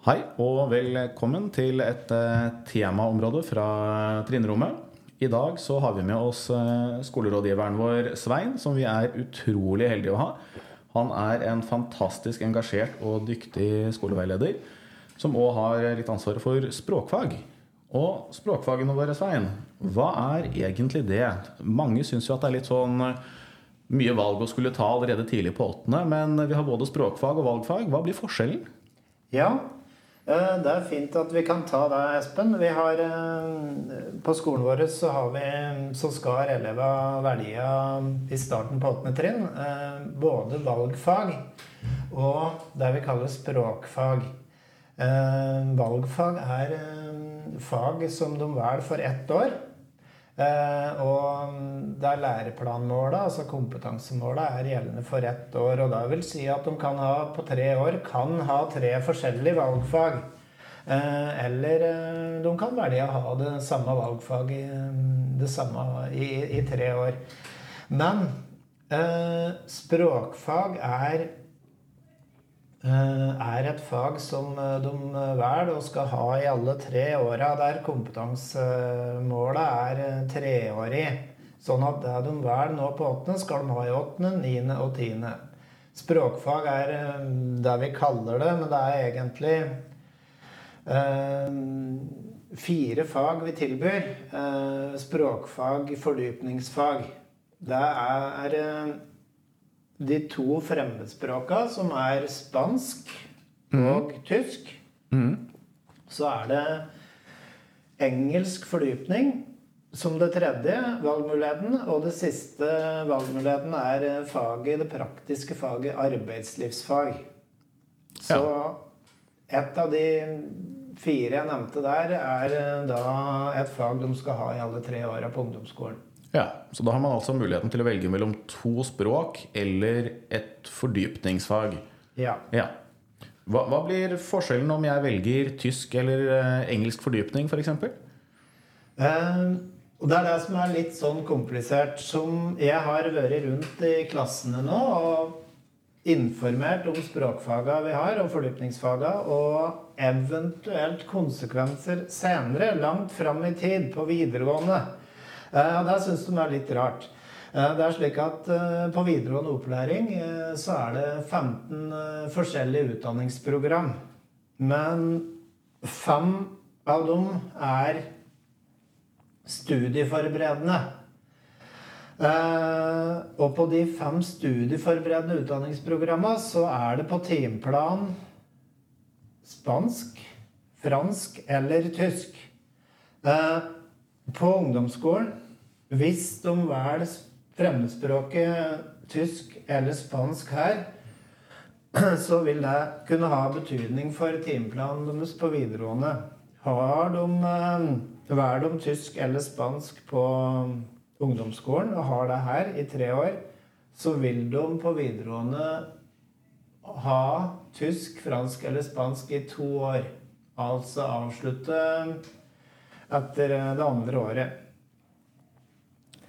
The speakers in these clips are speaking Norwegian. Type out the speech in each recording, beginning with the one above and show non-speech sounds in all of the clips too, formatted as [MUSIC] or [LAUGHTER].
Hei og velkommen til et eh, temaområde fra trinnerommet. I dag så har vi med oss eh, skolerådgiveren vår Svein, som vi er utrolig heldige å ha. Han er en fantastisk engasjert og dyktig skoleveileder, som òg har litt ansvaret for språkfag. Og språkfagene våre, Svein, hva er egentlig det? Mange syns jo at det er litt sånn eh, mye valg å skulle ta allerede tidlig på åttende, men vi har både språkfag og valgfag. Hva blir forskjellen? Ja, det er fint at vi kan ta deg, Espen. Vi har, eh, på skolen vår så, har vi, så skal elevene velge i starten på åttende trinn eh, både valgfag og det vi kaller språkfag. Valgfag er fag som de velger for ett år. Og der læreplanmålet, altså kompetansemålet, er gjeldende for ett år. Og da vil si at de kan ha på tre år kan ha tre forskjellige valgfag. Eller de kan velge å ha det samme valgfaget det samme i, i tre år. Men eh, språkfag er er et fag som de velger og skal ha i alle tre åra, der kompetansemålet er treårig. Sånn at det de velger nå på åttende, skal de ha i åttende, niende og tiende. Språkfag er det vi kaller det, men det er egentlig eh, fire fag vi tilbyr. Eh, språkfag, fordypningsfag. Det er eh, de to fremmedspråka, som er spansk og mm. tysk. Mm. Så er det engelsk fordypning som det tredje valgmuligheten. Og det siste valgmuligheten er faget, det praktiske faget arbeidslivsfag. Så ja. et av de fire jeg nevnte der, er da et fag de skal ha i alle tre åra på ungdomsskolen. Ja, Så da har man altså muligheten til å velge mellom to språk eller et fordypningsfag. Ja. ja. Hva, hva, blir forskjellen om jeg velger tysk eller uh, engelsk fordypning, f.eks.? For eh, det er det som er litt sånn komplisert. Som jeg har vært rundt i klassene nå og informert om språkfaga vi har, og fordypningsfaga, og eventuelt konsekvenser senere, langt fram i tid, på videregående. Eh, og det syns de er litt rart. Eh, det er slik at eh, På videregående opplæring så er det 15 forskjellige utdanningsprogram. Men fem av dem er studieforberedende. Og på de fem studieforberedende utdanningsprogrammene så er det på timeplan spansk, fransk eller tysk. På ungdomsskolen, hvis de velger fremmedspråket tysk eller spansk her, [CLEARS THROAT] så vil det kunne ha betydning for timeplanen deres på videregående. Har de, eh, velger de tysk eller spansk på ungdomsskolen og har det her i tre år, så vil de på videregående ha tysk, fransk eller spansk i to år. Altså avslutte etter eh, det andre året.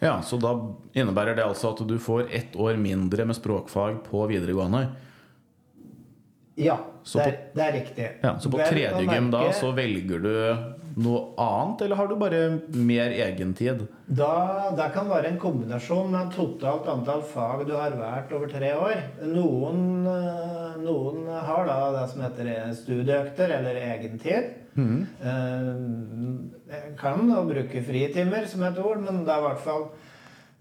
Ja, Så da innebærer det altså at du får ett år mindre med språkfag på videregående? Ja, det er, det er, riktig. Ja, så på tredje gym da så velger du noe annet, eller har du bare mer egentid? Da, det kan være en kombinasjon med totalt antall fag du har valgt over tre år. Noen, eh, noen, har da det som heter studieøkter eller egentid. Mm. Jeg kan da bruke fritimer som et ord, men det er i hvert fall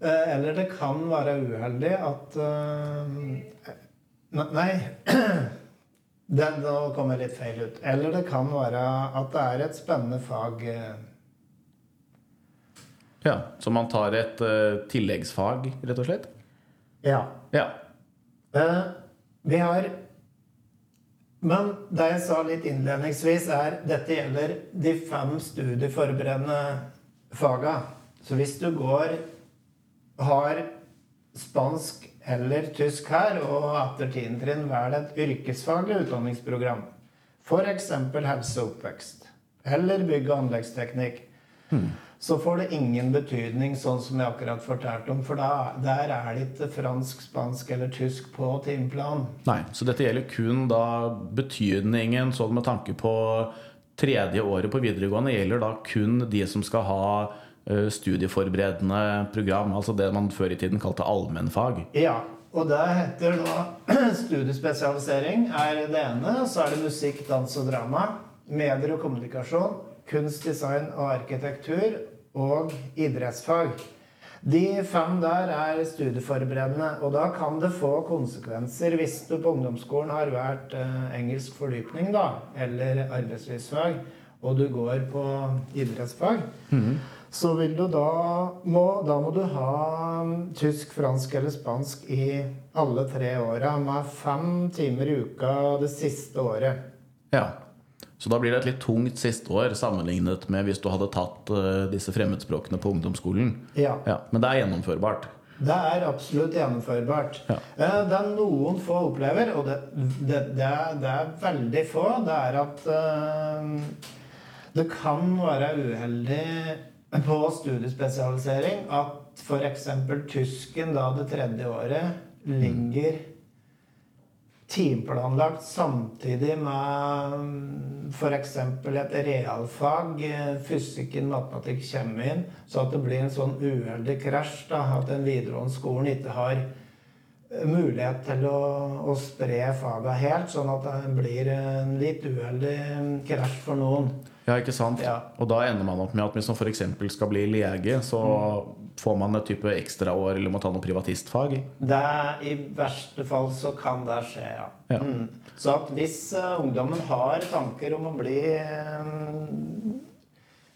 eh, Eller det kan være uheldig at Nei. [CLEARS THROAT] Den, nå kom jeg litt feil ut. Eller det kan være at det er et spennende fag. Eh. Ja, Så man tar et uh, tilleggsfag, rett og slett? Ja. ja. Uh, vi har Men det jeg sa litt innledningsvis, er dette gjelder de fem studieforberedende faga. Så hvis du går har spansk eller tysk her, og etter tiendetrinn velg et yrkesfaglig utdanningsprogram. F.eks. helse og oppvekst. Eller bygg- og anleggsteknikk. Hmm. så får det ingen betydning, sånn som jeg akkurat fortalte om. For da, der er det ikke fransk, spansk eller tysk på timeplanen. Nei, Så dette gjelder kun da betydningen sånn med tanke på tredje året på videregående gjelder da kun de som skal ha studieforberedende program, altså det man før i tiden kalte allmennfag. Ja, og det heter da [CLEARS THROAT] studiespesialisering er det ene. Så er det musikk, dans og drama. Medier og kommunikasjon. Kunst, design og arkitektur. Og idrettsfag. De fem der er studieforberedende, og da kan det få konsekvenser hvis du på ungdomsskolen har valgt eh, engelsk fordypning da, eller arbeidslivsfag, og du går på idrettsfag. Så vil du da må, da må du ha mm, tysk, fransk eller spansk i alle tre åra, med fem timer i uka det siste året. Ja. Så da blir det et litt tungt siste år sammenlignet med hvis du hadde tatt eh, disse fremmedspråkene på ungdomsskolen. Ja. Ja, Men det er gjennomførbart. Det er absolutt gjennomførbart. Ja. Eh, Det er noen få opplever, og det, det, det, er, det er veldig få, det er at uh, det kan være uheldig på studiespesialisering at f.eks. tysken da det tredje året ligger timeplanlagt samtidig med f.eks. et realfag, eh, fysikken, matematikk, kommer inn, så at det blir en sånn uheldig krasj. da, At den videregående skolen ikke har eh, mulighet til å, å spre faga helt, sånn at det blir en litt uheldig krasj for noen. Ja, ikke sant? Ja. Og da ender man opp med at hvis man f.eks. skal bli lege, så får man et type ekstraår eller må ta noe privatistfag. Det, I verste fall så kan det skje, ja. Ja. Mm. Så at hvis uh, ungdommen har tanker om å bli eh,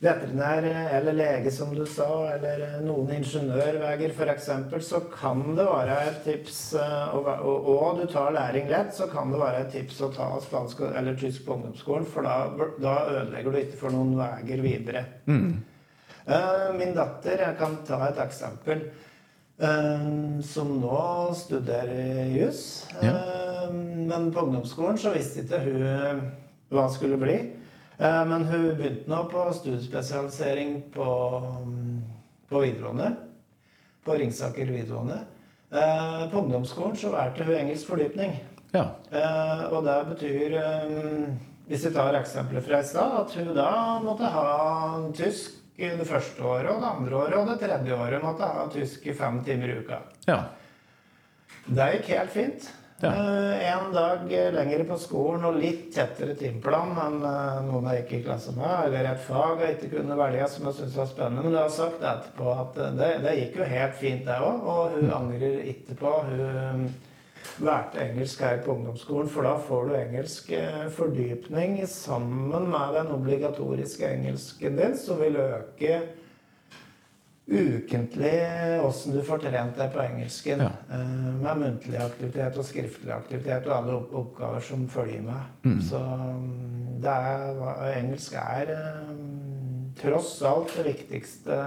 veterinær eller lege, som du sa, eller eh, noen ingeniørveier f.eks., så kan det være et tips eh, og, og, og du tar læring lett, så kan det være et tips å ta spansk eller tysk på ungdomsskolen, for da, da ødelegger du ikke for noen veier videre. Mm. Min datter, jeg kan ta et eksempel, eh, som nå studerer juss. Ja. Men på ungdomsskolen så visste ikke hun hva hun skulle bli. Eh, Men hun begynte nå på studiespesialisering på, mm, på videregående. På Ringsaker videregående. Eh, På ungdomsskolen så valgte hun engelsk fordypning. Ja. Eh, og det betyr, eh, hvis vi tar eksempler fra i stad, at hun da måtte ha tysk det første året, og det andre året og det tredje året måtte ha tysk i fem timer i uka. ja. Det gikk helt fint. Ja. Eh, en dag lenger på skolen og litt tettere timeplan enn eh, noen jeg gikk i klasse med, eller et fag jeg ikke kunne velge som jeg syntes var spennende. Men jeg har sagt etterpå at eh, det, det gikk jo helt fint, det òg. Og hun angrer ikke på. Hun valgte engelsk her på ungdomsskolen, for da får du engelsk eh, fordypning sammen med den obligatoriske engelsken din, som vil øke ukentlig åssen du får trent deg på engelsken. Ja. Uh, Med muntlig aktivitet og skriftlig aktivitet og alle opp oppgaver som følger med. Mm. Så mm, det er, engelsk er uh, tross alt det viktigste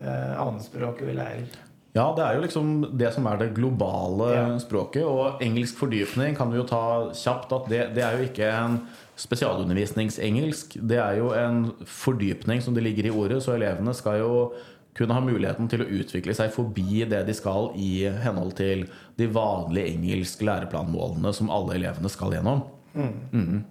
uh, annenspråket vi lærer. Ja, det er jo liksom det som er det globale Ja. språket. Og engelsk fordypning kan vi jo ta kjapt at det, det er jo ikke en spesialundervisningsengelsk. Det er jo en fordypning som det ligger i ordet, så elevene skal jo kunne ha muligheten til å utvikle seg forbi det de skal i henhold til de vanlige engelsk læreplanmålene som alle elevene skal gjennom. Mhm.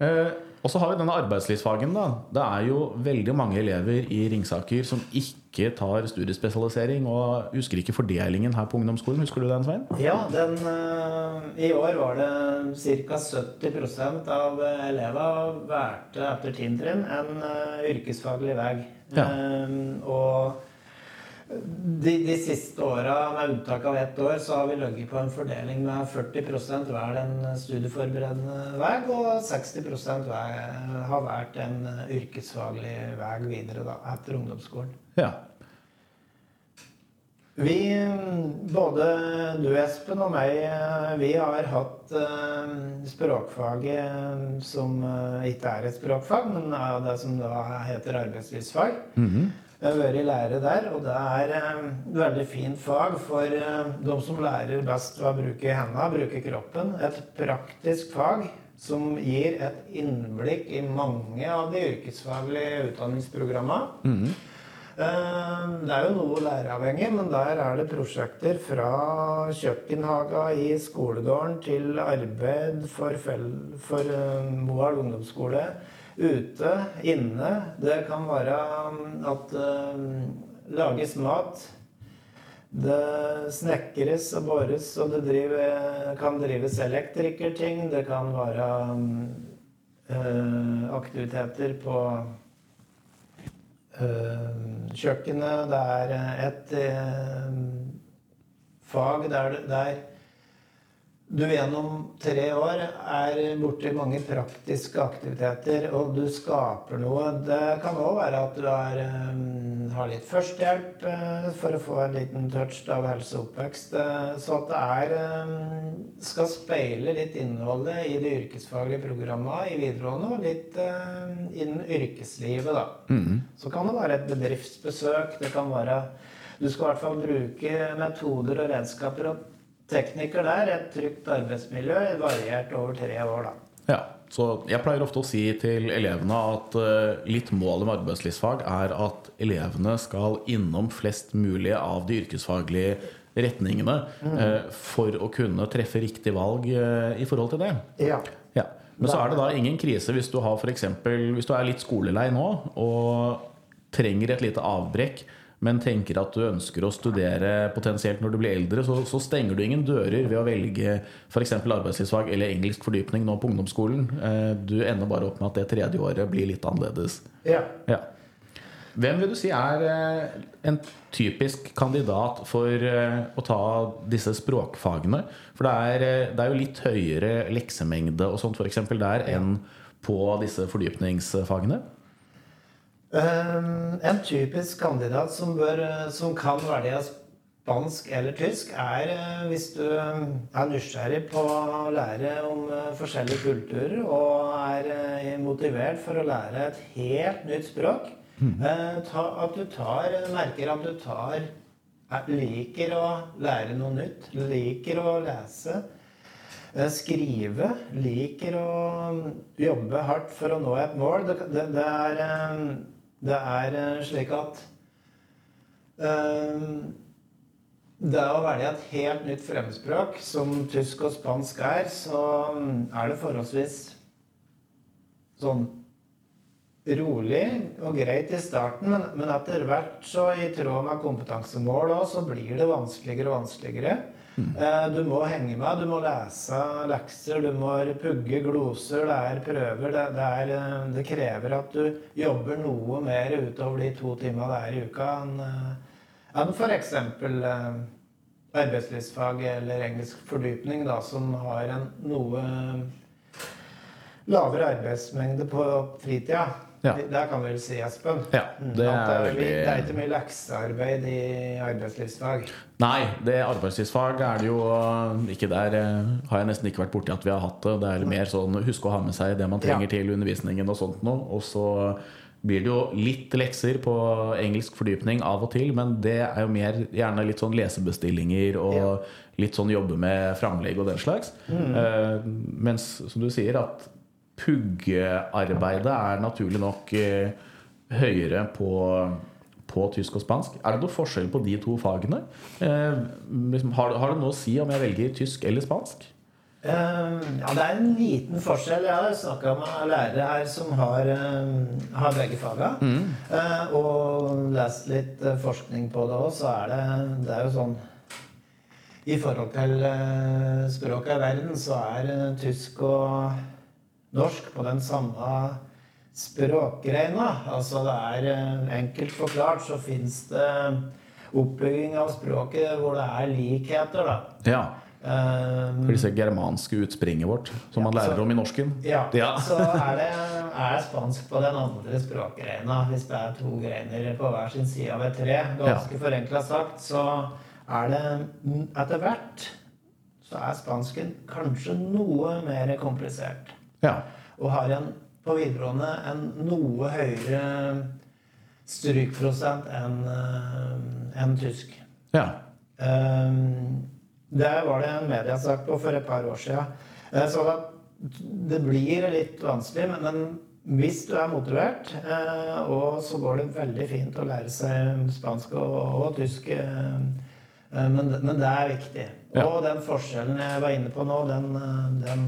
Eh, og så har vi denne arbeidslivsfagen. da. Det er jo veldig mange elever i Ringsaker som ikke tar studiespesialisering og husker ikke fordelingen her på ungdomsskolen. Husker du den, Svein? Ja, den, eh, i år var det ca. 70% av elevene valgte etter tiendetrinn en eh, yrkesfaglig vei. Ja. Eh, og de, de siste åra, med unntak av ett år, så har vi ligget på en fordeling med 40% hver den studieforberedende vei, og 60 vei, har valgt en yrkesfaglig vei videre da, etter ungdomsskolen. Ja. Vi, både du Espen og meg, eh, vi har hatt eh, språkfaget eh, som eh, ikke er et språkfag, men er det som da heter arbeidslivsfag. Jeg har vært lærer der, og det er eh, et veldig fint fag for eh, de som lærer best ved å bruke hendene, bruke kroppen. Et praktisk fag som gir et innblikk i mange av de yrkesfaglige utdanningsprogrammene. Eh, Det er jo noe læreravhengig, men der er det prosjekter fra kjøkkenhaga i skolegården til arbeid for, for Moelv ungdomsskole. Ute, inne. Det kan være mm, at det lages mat. Det snekres og bores, og det driver, kan drives elektrikerting. Det kan være eh, aktiviteter på eh, kjøkkenet. Det er eh, et eh, fag der, der du gjennom tre år er borti mange praktiske aktiviteter, og du skaper noe. Det kan òg være at du er, eh, har litt førstehjelp eh, for å få en liten touch av helse og oppvekst. eh, Så at det er skal speile litt innholdet i de yrkesfaglige programmene i videregående, og litt eh, innen yrkeslivet, da. Så kan det være et bedriftsbesøk. Det kan være Du skal i hvert fall bruke metoder og redskaper og teknikker der. Et trygt arbeidsmiljø variert over tre år, da. Ja, så Jeg pleier ofte å si til elevene at eh, litt målet med arbeidslivsfag er at elevene skal innom flest mulig av de yrkesfaglige retningene mm. for å kunne treffe riktig valg eh, i forhold til det. Ja. Ja. Men så er det da ingen krise hvis du har f.eks. hvis du er litt skolelei nå og trenger et lite avbrekk, men tenker at du ønsker å studere potensielt når du blir eldre, så, så stenger du ingen dører ved å velge f.eks. arbeidslivsfag eller engelsk fordypning nå på ungdomsskolen. Eh, Du ender bare opp med at det tredje året blir litt annerledes. ja. Ja. Hvem vil du si er eh, en typisk kandidat for eh, å ta disse språkfagene? For det er, det er jo litt høyere leksemengde og sånt eksempel der enn på disse fordypningsfagene. Um, en typisk kandidat som, bør, eh, som kan velge spansk eller tysk, er eh, hvis du eh, er nysgjerrig på å lære om forskjellige kulturer og er motivert for å lære et helt nytt språk. Mm. ta, at du tar, merker at du tar er- Liker å lære noe nytt. Liker å lese. Skrive. Liker å jobbe hardt for å nå et mål. Det, det, det er, det er eh, slik at eh, det å velge et helt nytt fremmedspråk, som tysk og spansk er, så mm, er det forholdsvis sånn rolig og greit i starten, men, men etter hvert, så i tråd med kompetansemål òg, så blir det vanskeligere og vanskeligere. Eh, Du må henge med, du må lese lekser, du må pugge gloser, det er prøver. Det, det, er, eh, det krever at du jobber noe mer utover de to timene det er i uka enn en enn f.eks. Eh, arbeidslivsfag eller engelsk fordypning, da, som har en noe lavere arbeidsmengde på fritida. Ja. Det kan vi vel si, Espen. Ja, Mm, det er det, er, veldig- det er ikke mye leksearbeid i arbeidslivsfag. Nei, det arbeidslivsfag er det jo ikke der. eh, Har jeg nesten ikke vært borti at vi har hatt det. Det er mer sånn husk å ha med seg det man trenger Ja. til undervisningen og sånt noe. Og så blir det jo litt lekser på engelsk fordypning av og til, men det er jo mer gjerne litt sånn lesebestillinger og Ja. litt sånn jobbe med framlegg og den slags. Eh, mens som du sier, at puggearbeidet er naturlig nok eh, høyere på på tysk og spansk. Er det noe forskjell på de to fagene? Eh, liksom, har, har det noe å si om jeg velger tysk eller spansk? Uh, ja, det er en liten forskjell. Jeg har snakka med lærere her som har, uh, har begge faga. Eh, og lest litt forskning på det òg, så er det, det er jo sånn I forhold til uh, språka i verden, så er tysk og norsk på den samme språkgreina. Altså det er eh, enkelt forklart, så fins det oppbygging av språket hvor det er likheter, da. Ja. Eh, For disse germanske utspringet vårt, som man Ja, lærer om i norsken. Ja, Ja. [LAUGHS] så er det er spansk på den andre språkgreina. Hvis det er to greiner på hver sin side av et tre, ganske forenkla sagt, så er det etter hvert så er spansken kanskje noe mer komplisert. Ja. Og har en, på videregående en noe høyere strykprosent enn en tysk. ja. Um, der var det en mediesak på for et par år siden. Eh, Så det blir litt vanskelig, men, den, hvis du er motivert, eh, og så går det veldig fint å lære seg spansk og, og tysk. Eh, eh men, men, det er viktig. Ja. Og den forskjellen jeg var inne på nå, den, eh, den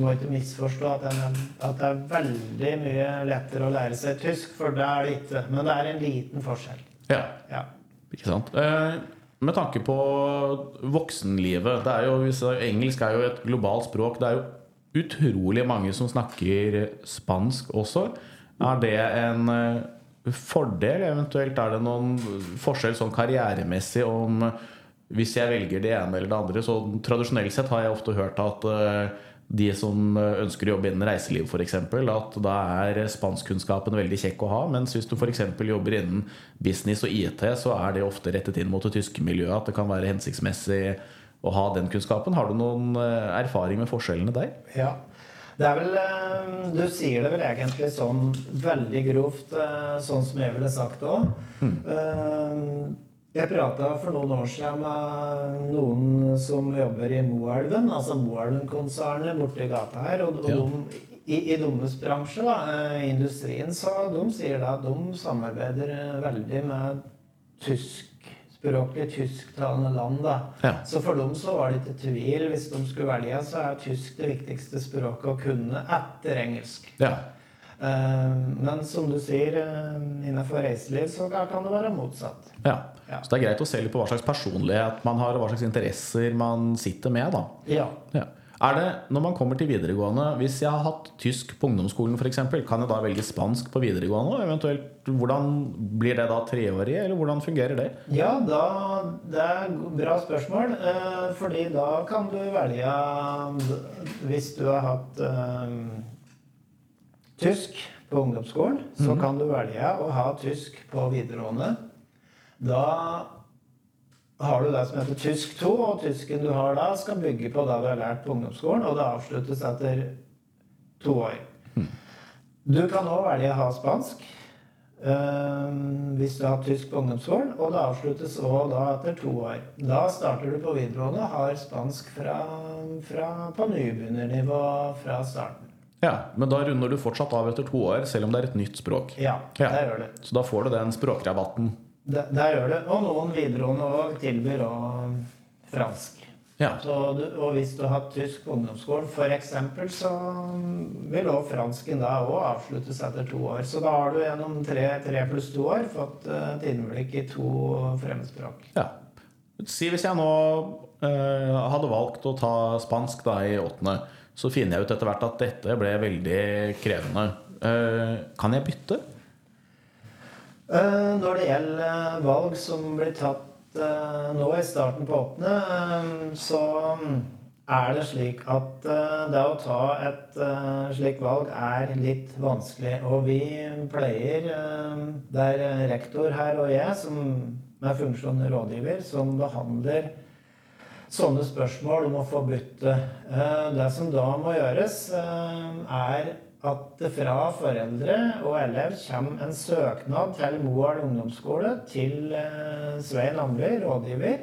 må ikke misforstå at, den, at, det er veldig mye lettere å lære seg tysk, for det er det ikke. Men det er en liten forskjell. Ja, ja. ikke sant. Eh, med tanke på voksenlivet det er jo, Engelsk er jo et globalt språk. Det er jo utrolig mange som snakker spansk også. Er det en eh, fordel? Eventuelt er det noen forskjell sånn karrieremessig om hvis jeg velger det ene eller det andre? Så Tradisjonelt sett har jeg ofte hørt at eh, de som eh, ønsker å jobbe innen reiseliv f.eks., at da er spanskkunnskapen veldig kjekk å ha. Mens hvis du f.eks. jobber innen business og IT, så er det ofte rettet inn mot det tyske miljøet. At det kan være hensiktsmessig å ha den kunnskapen. Har du noen eh, erfaring med forskjellene der? Ja. Det er vel eh, Du sier det vel egentlig sånn veldig grovt, sånn som jeg ville sagt det òg. Mm. Jeg prata for noen år siden med noen som jobber i Moelven, altså Moelven-konsernet borti gata her. Og, og ja. de, i, i deres bransje, da, eh, industrien, så de sier da at de samarbeider veldig med tyskspråklige, tysktalende land. da. Ja. Så for dem så var det ikke tvil. Hvis de skulle velge, så er tysk det viktigste språket å kunne etter engelsk. Ja. Eh, men som du sier, innenfor reiseliv så kan det være motsatt. Ja. Ja. Så det er greit å se litt på hva slags personlighet man har, og hva slags interesser man sitter med. da. Ja. ja. Er det, Når man kommer til videregående, hvis jeg har hatt tysk på ungdomsskolen f.eks., kan jeg da velge spansk på videregående? Eventuelt, Hvordan blir det da treårig, eller hvordan fungerer det? Ja, da, Det er bra spørsmål. Eh, fordi da kan du velge Hvis du har hatt eh, tysk på ungdomsskolen, så mm. kan du velge å ha tysk på videregående. Da har du det som heter tysk 2, og tysken du har da, skal bygge på det du har lært på ungdomsskolen, og det avsluttes etter to år. Du kan òg velge å ha spansk øh, hvis du har tysk på ungdomsskolen, og det avsluttes òg da etter to år. Da starter du på videregående har spansk fra, fra på nybegynnernivå fra starten. Ja, Men da runder du fortsatt av etter to år, selv om det er et nytt språk? Ja, det gjør det. Så da får du den språkrabatten det, det gjør det. Og noen videregående òg tilbyr òg fransk. Ja. Du, og hvis du har hatt tysk på ungdomsskolen f.eks., så vil òg fransken da òg avsluttes etter to år. Så da har du gjennom tre, tre pluss to år fått uh, et innblikk i to fremmedspråk. Ja. Si hvis jeg nå eh, hadde valgt å ta spansk da i åttende, så finner jeg ut etter hvert at dette ble veldig krevende. Uh, kan jeg bytte? Eh, når det gjelder eh, valg som blir tatt eh, nå i starten på åttende, så er det slik at det å ta et slikt valg er litt vanskelig. Og vi pleier, det er rektor her og jeg, som er funksjon rådgiver, som behandler sånne spørsmål om å få bytte. Det som da må gjøres, er at det fra foreldre og elev kommer en søknad til Moelv ungdomsskole til eh, Svein Amli, rådgiver,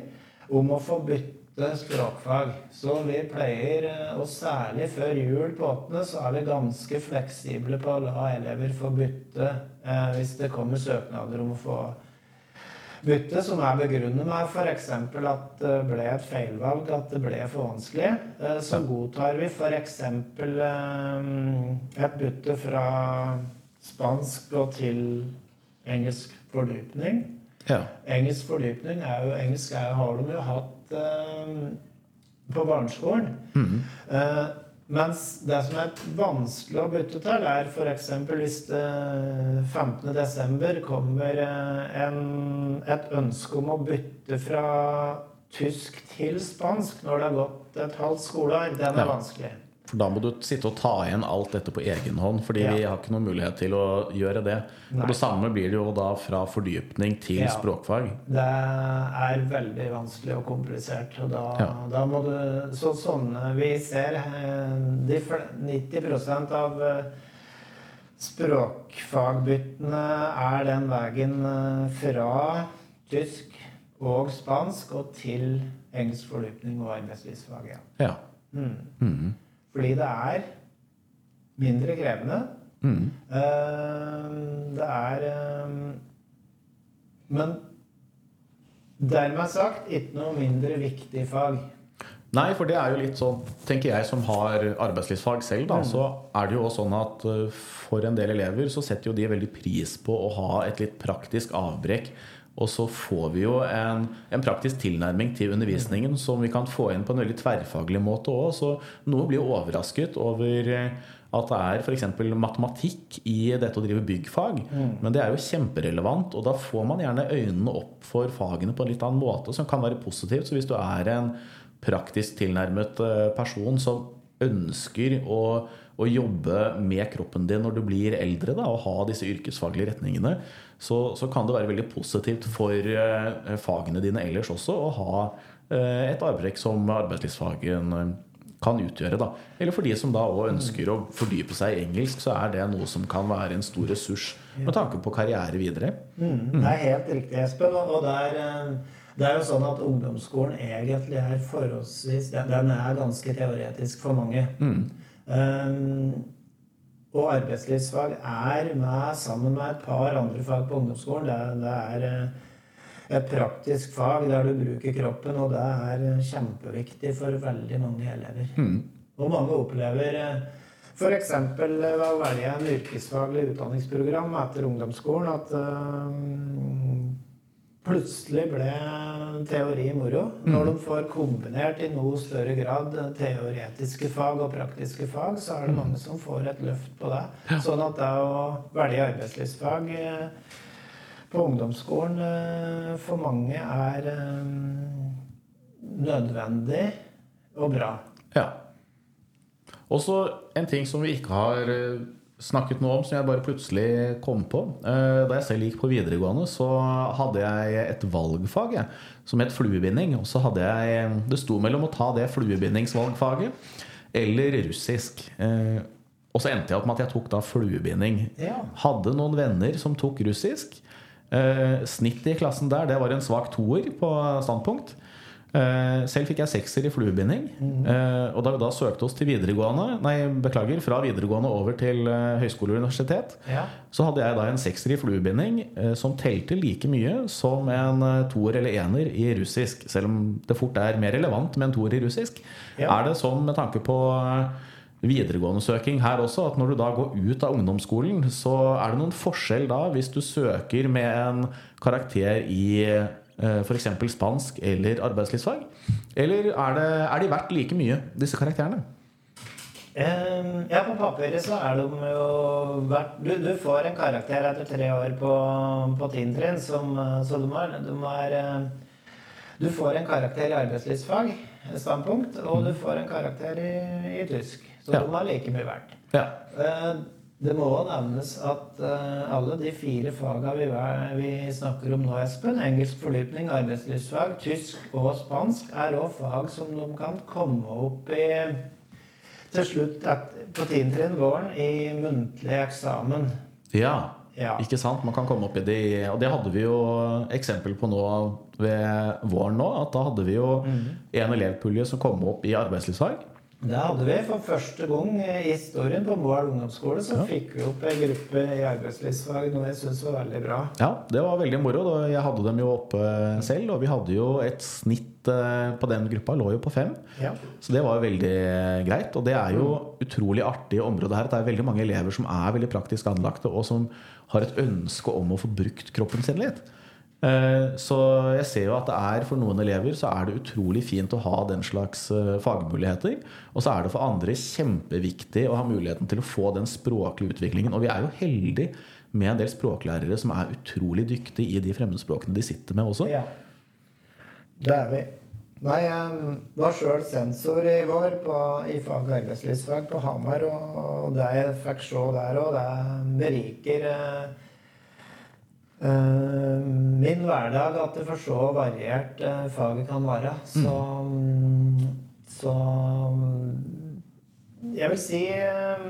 om å få bytte språkfag. Så vi pleier, eh, og særlig før jul på åttende, så er vi ganske fleksible på å la elever få bytte eh, hvis det kommer søknader om å få bytte, som er begrunnet med f.eks. at det ble et feilvalg, at det ble for vanskelig, eh, så godtar vi f.eks. Eh, et bytte fra spansk og til engelsk fordypning. Ja. Engelsk fordypning er jo Engelsk er, har de jo hatt eh, på barneskolen. Mm -hmm. Mens det som er vanskelig å bytte til, er f.eks. hvis det 15.12. kommer eh, en, et ønske om å bytte fra tysk til spansk når det har gått et halvt skoleår. Den er ja. vanskelig. For da må du sitte og ta igjen alt dette på egen hånd, fordi ja. vi har ikke noen mulighet til å gjøre det. Nei. Og det samme blir det jo da fra fordypning til ja. språkfag. Det er veldig vanskelig og komplisert. Og da, ja. da må du Så sånne Vi ser eh, de 90 av eh, språkfagbyttene er den veien eh, fra tysk og spansk og til engelsk fordypning og arbeidslivsfag. Ja. ja. Mm. Mm. Fordi det er mindre krevende. Mm. Eh, det er eh, Men dermed sagt ikke noe mindre viktig fag. Nei, for det er jo litt sånn, tenker jeg som har arbeidslivsfag selv, da, så er det jo også sånn at uh, for en del elever så setter jo de veldig pris på å ha et litt praktisk avbrekk. Og så får vi jo en, en praktisk tilnærming til undervisningen som vi kan få inn på en veldig tverrfaglig måte òg. Så noen blir overrasket over uh, at det er f.eks. matematikk i dette å drive byggfag. Men det er jo kjemperelevant, og da får man gjerne øynene opp for fagene på en litt annen måte, som kan være positivt. Så hvis du er en praktisk tilnærmet eh, person som ønsker å, å jobbe med kroppen din når du blir eldre, da, og ha disse yrkesfaglige retningene, så, så kan det være veldig positivt for eh, fagene dine ellers også å ha eh, et avbrekk som arbeidslivsfagen eh, kan utgjøre. Da. Eller for de som da også ønsker å fordype seg i engelsk, så er det noe som kan være en stor ressurs med tanke på karriere videre. Mm, det er helt riktig, Espen. Og det er, det er jo sånn at ungdomsskolen egentlig er forholdsvis Den, er ganske teoretisk for mange. Um, og arbeidslivsfag er med, sammen med et par andre fag på ungdomsskolen. Det, det er eh, et praktisk fag der du bruker kroppen, og det er eh, kjempeviktig for veldig mange elever. Og mange opplever f.eks. ved å velge en yrkesfaglig utdanningsprogram etter ungdomsskolen at eh, plutselig ble teori moro. Når de får kombinert i noe større grad teoretiske fag og praktiske fag, så er det mange som får et løft på det. Sånn at det å velge arbeidslivsfag eh, på ungdomsskolen eh, for mange er eh, nødvendig og bra. Ja. Og så en ting som vi ikke har snakket noe om, som jeg bare plutselig kom på. Eh, Da jeg selv gikk på videregående, så hadde jeg et valgfag som het fluebinding. Og så hadde jeg Det sto mellom å ta det fluebindingsvalgfaget eller russisk. Eh, Og så endte jeg opp med at jeg tok da fluebinding. Ja. Hadde noen venner som tok russisk. Eh, Snittet i klassen der, det var en svak toer på standpunkt. Eh, Selv fikk jeg sekser i fluebinding. Eh, Og da vi da søkte oss til videregående Nei, beklager, fra videregående over til eh, høyskole og universitet, Ja. så hadde jeg da en sekser i fluebinding som telte like mye som en toer eller ener i russisk. Selv om det fort er mer relevant med en toer i russisk. Ja. Er det sånn med tanke på videregående søking her også, at når du da går ut av ungdomsskolen, så er det noen forskjell da hvis du søker med en karakter i f.eks. spansk eller arbeidslivsfag? Eller er, det, er de verdt like mye, disse karakterene? Eh, Ja, på papiret så er de jo verdt du, du får en karakter etter tre år på, på som eh, Så de er, de er eh, Du får en karakter i arbeidslivsfag, standpunkt, og du får en karakter i, i tysk. Så Ja. de er like mye verdt. Ja. Eh, Det må òg nevnes at uh, alle de fire fagene vi, vi snakker om nå, Espen, engelsk fordypning, arbeidslivsfag, tysk og spansk, er òg fag som de kan komme opp i til slutt et, på tiendetrinn våren i muntlig eksamen. ja. Ja. Ikke sant? Man kan komme opp i det Og det hadde vi jo eksempel på nå ved våren nå. At da hadde vi jo en elevpulje som kom opp i arbeidslivsfag. Det hadde vi for første gang i historien på Moelv ungdomsskole. Så fikk vi opp en gruppe i arbeidslivsfag, noe jeg syns var veldig bra. Ja, det var veldig moro. da. Jeg hadde dem jo oppe selv, og vi hadde jo et snitt eh, på den gruppa lå jo på fem. Ja. Så det var veldig greit. Og det er jo utrolig artig område her. at Det er veldig mange elever som er veldig praktisk anlagte, og som har et ønske om å få brukt kroppen sin litt. Eh, Så jeg ser jo at det er for noen elever så er det utrolig fint å ha den slags eh, fagmuligheter. Og så er det for andre kjempeviktig å ha muligheten til å få den språklige utviklingen. Og vi er jo heldige med en del språklærere som er utrolig dyktige i de fremmedspråkene de sitter med også. Ja. Det er vi. Nei, jeg var sjøl sensor i vår på, i fag arbeidslivsfag på Hamar, og, og det jeg fikk se der òg, det beriker eh, min hverdag at det for så variert eh, faget kan være. Så, så jeg vil si eh,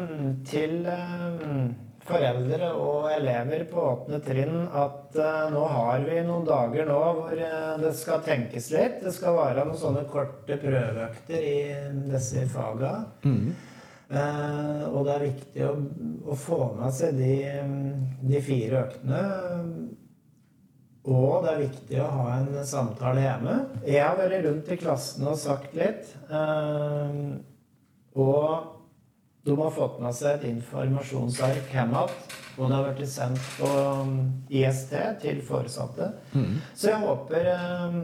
til eh, foreldre og elever på åpne trinn at uh, nå har vi noen dager nå hvor uh, det skal tenkes litt. Det skal være noen sånne korte prøveøkter i disse faga. Eh, og det er viktig å, å få med seg de, de fire øktene. Og det er viktig å ha en samtale hjemme. Jeg har vært rundt i klassene og sagt litt. Eh, og de har fått med seg et informasjonsark hjem igjen. Og det har blitt sendt på IST til foresatte. Så jeg håper eh,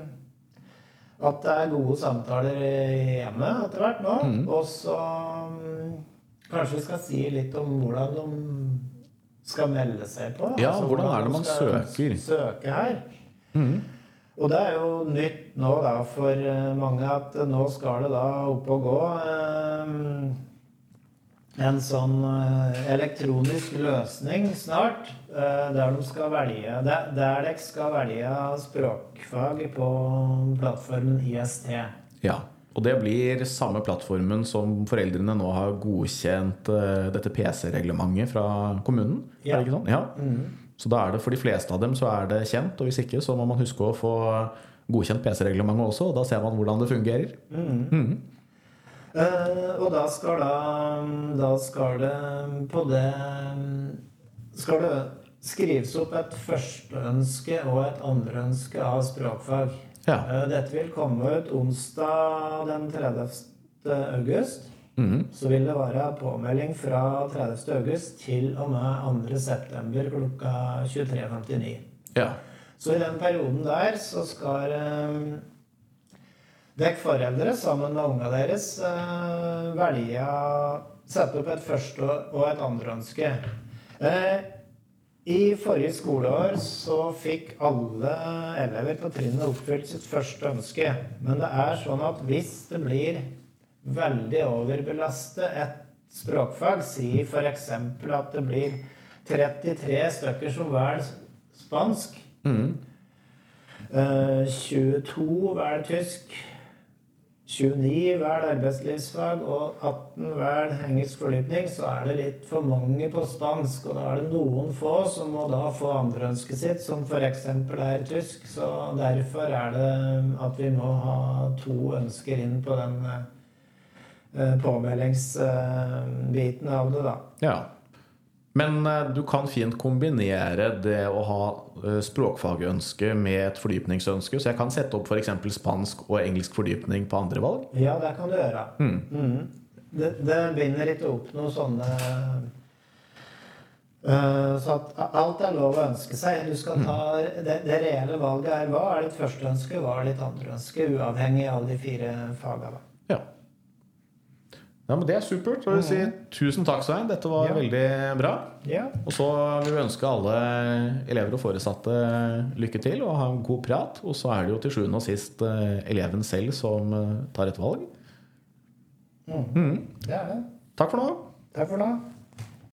at det er gode samtaler hjemme etter hvert nå. Og så mm, kanskje vi skal si litt om hvordan de skal melde seg på. Ja, hvordan er det de man søker? Søke her. Og det er jo nytt nå da for eh, mange at nå skal det da opp og gå eh, en sånn eh, elektronisk løsning snart, eh, der de skal velge Der, der dere skal velge språkfag på plattformen IST. Ja. Og det blir samme plattformen som foreldrene nå har godkjent eh, dette PC-reglementet fra kommunen. Ja. Er det ikke sånn? Ja. Så da er det for de fleste av dem så er det kjent, og hvis ikke så må man huske å få godkjent PC-reglementet også, og da ser man hvordan det fungerer. Eh, og da skal da Da skal det på det Skal det skrives opp et førsteønske og et andreønske av språkfag. Ja. Eh, Dette vil komme ut onsdag den 30. august. Mhm. Så vil det være påmelding fra 30. august til og med 2. september klokka 23.59. ja. Så i den perioden der så skal eh, dere foreldre sammen med unga deres eh, å Sette opp et første og et andreønske. Eh, I forrige skoleår så fikk alle elever på trinnet oppfylt sitt første ønske. Men det er sånn at hvis det blir veldig overbelastet et språkfag, si f.eks. at det blir 33 stykker som velger spansk, mm. Eh, 22 velger tysk. 29 vel arbeidslivsfag og 18 vel engelsk fordypning, så er det litt for mange på spansk. Og da er det noen få som må da få andreønsket sitt, som f.eks. er tysk. Så derfor er det at vi må ha to ønsker inn på den eh, påmeldingsbiten av det, da. ja. Men eh, du kan fint kombinere det å ha eh, språkfagønske med et fordypningsønske. Så jeg kan sette opp f.eks. spansk og engelsk fordypning på andre valg. Ja, det kan du gjøre. Mhm. Det, det binder ikke opp noe sånne uh, Så at alt er lov å ønske seg. Du skal ta, det, det reelle valget er hva er ditt første ønske, hva er ditt andre ønske, uavhengig av de fire fagene. Ja. men Det er supert. Så vil si tusen takk, Svein. Dette var Ja. veldig bra. Ja. Og så vil vi ønske alle elever og foresatte lykke til og ha en god prat. Og så er det jo til sjuende og sist eh, eleven selv som eh, tar et valg. Det er det. Takk for nå. Takk for nå.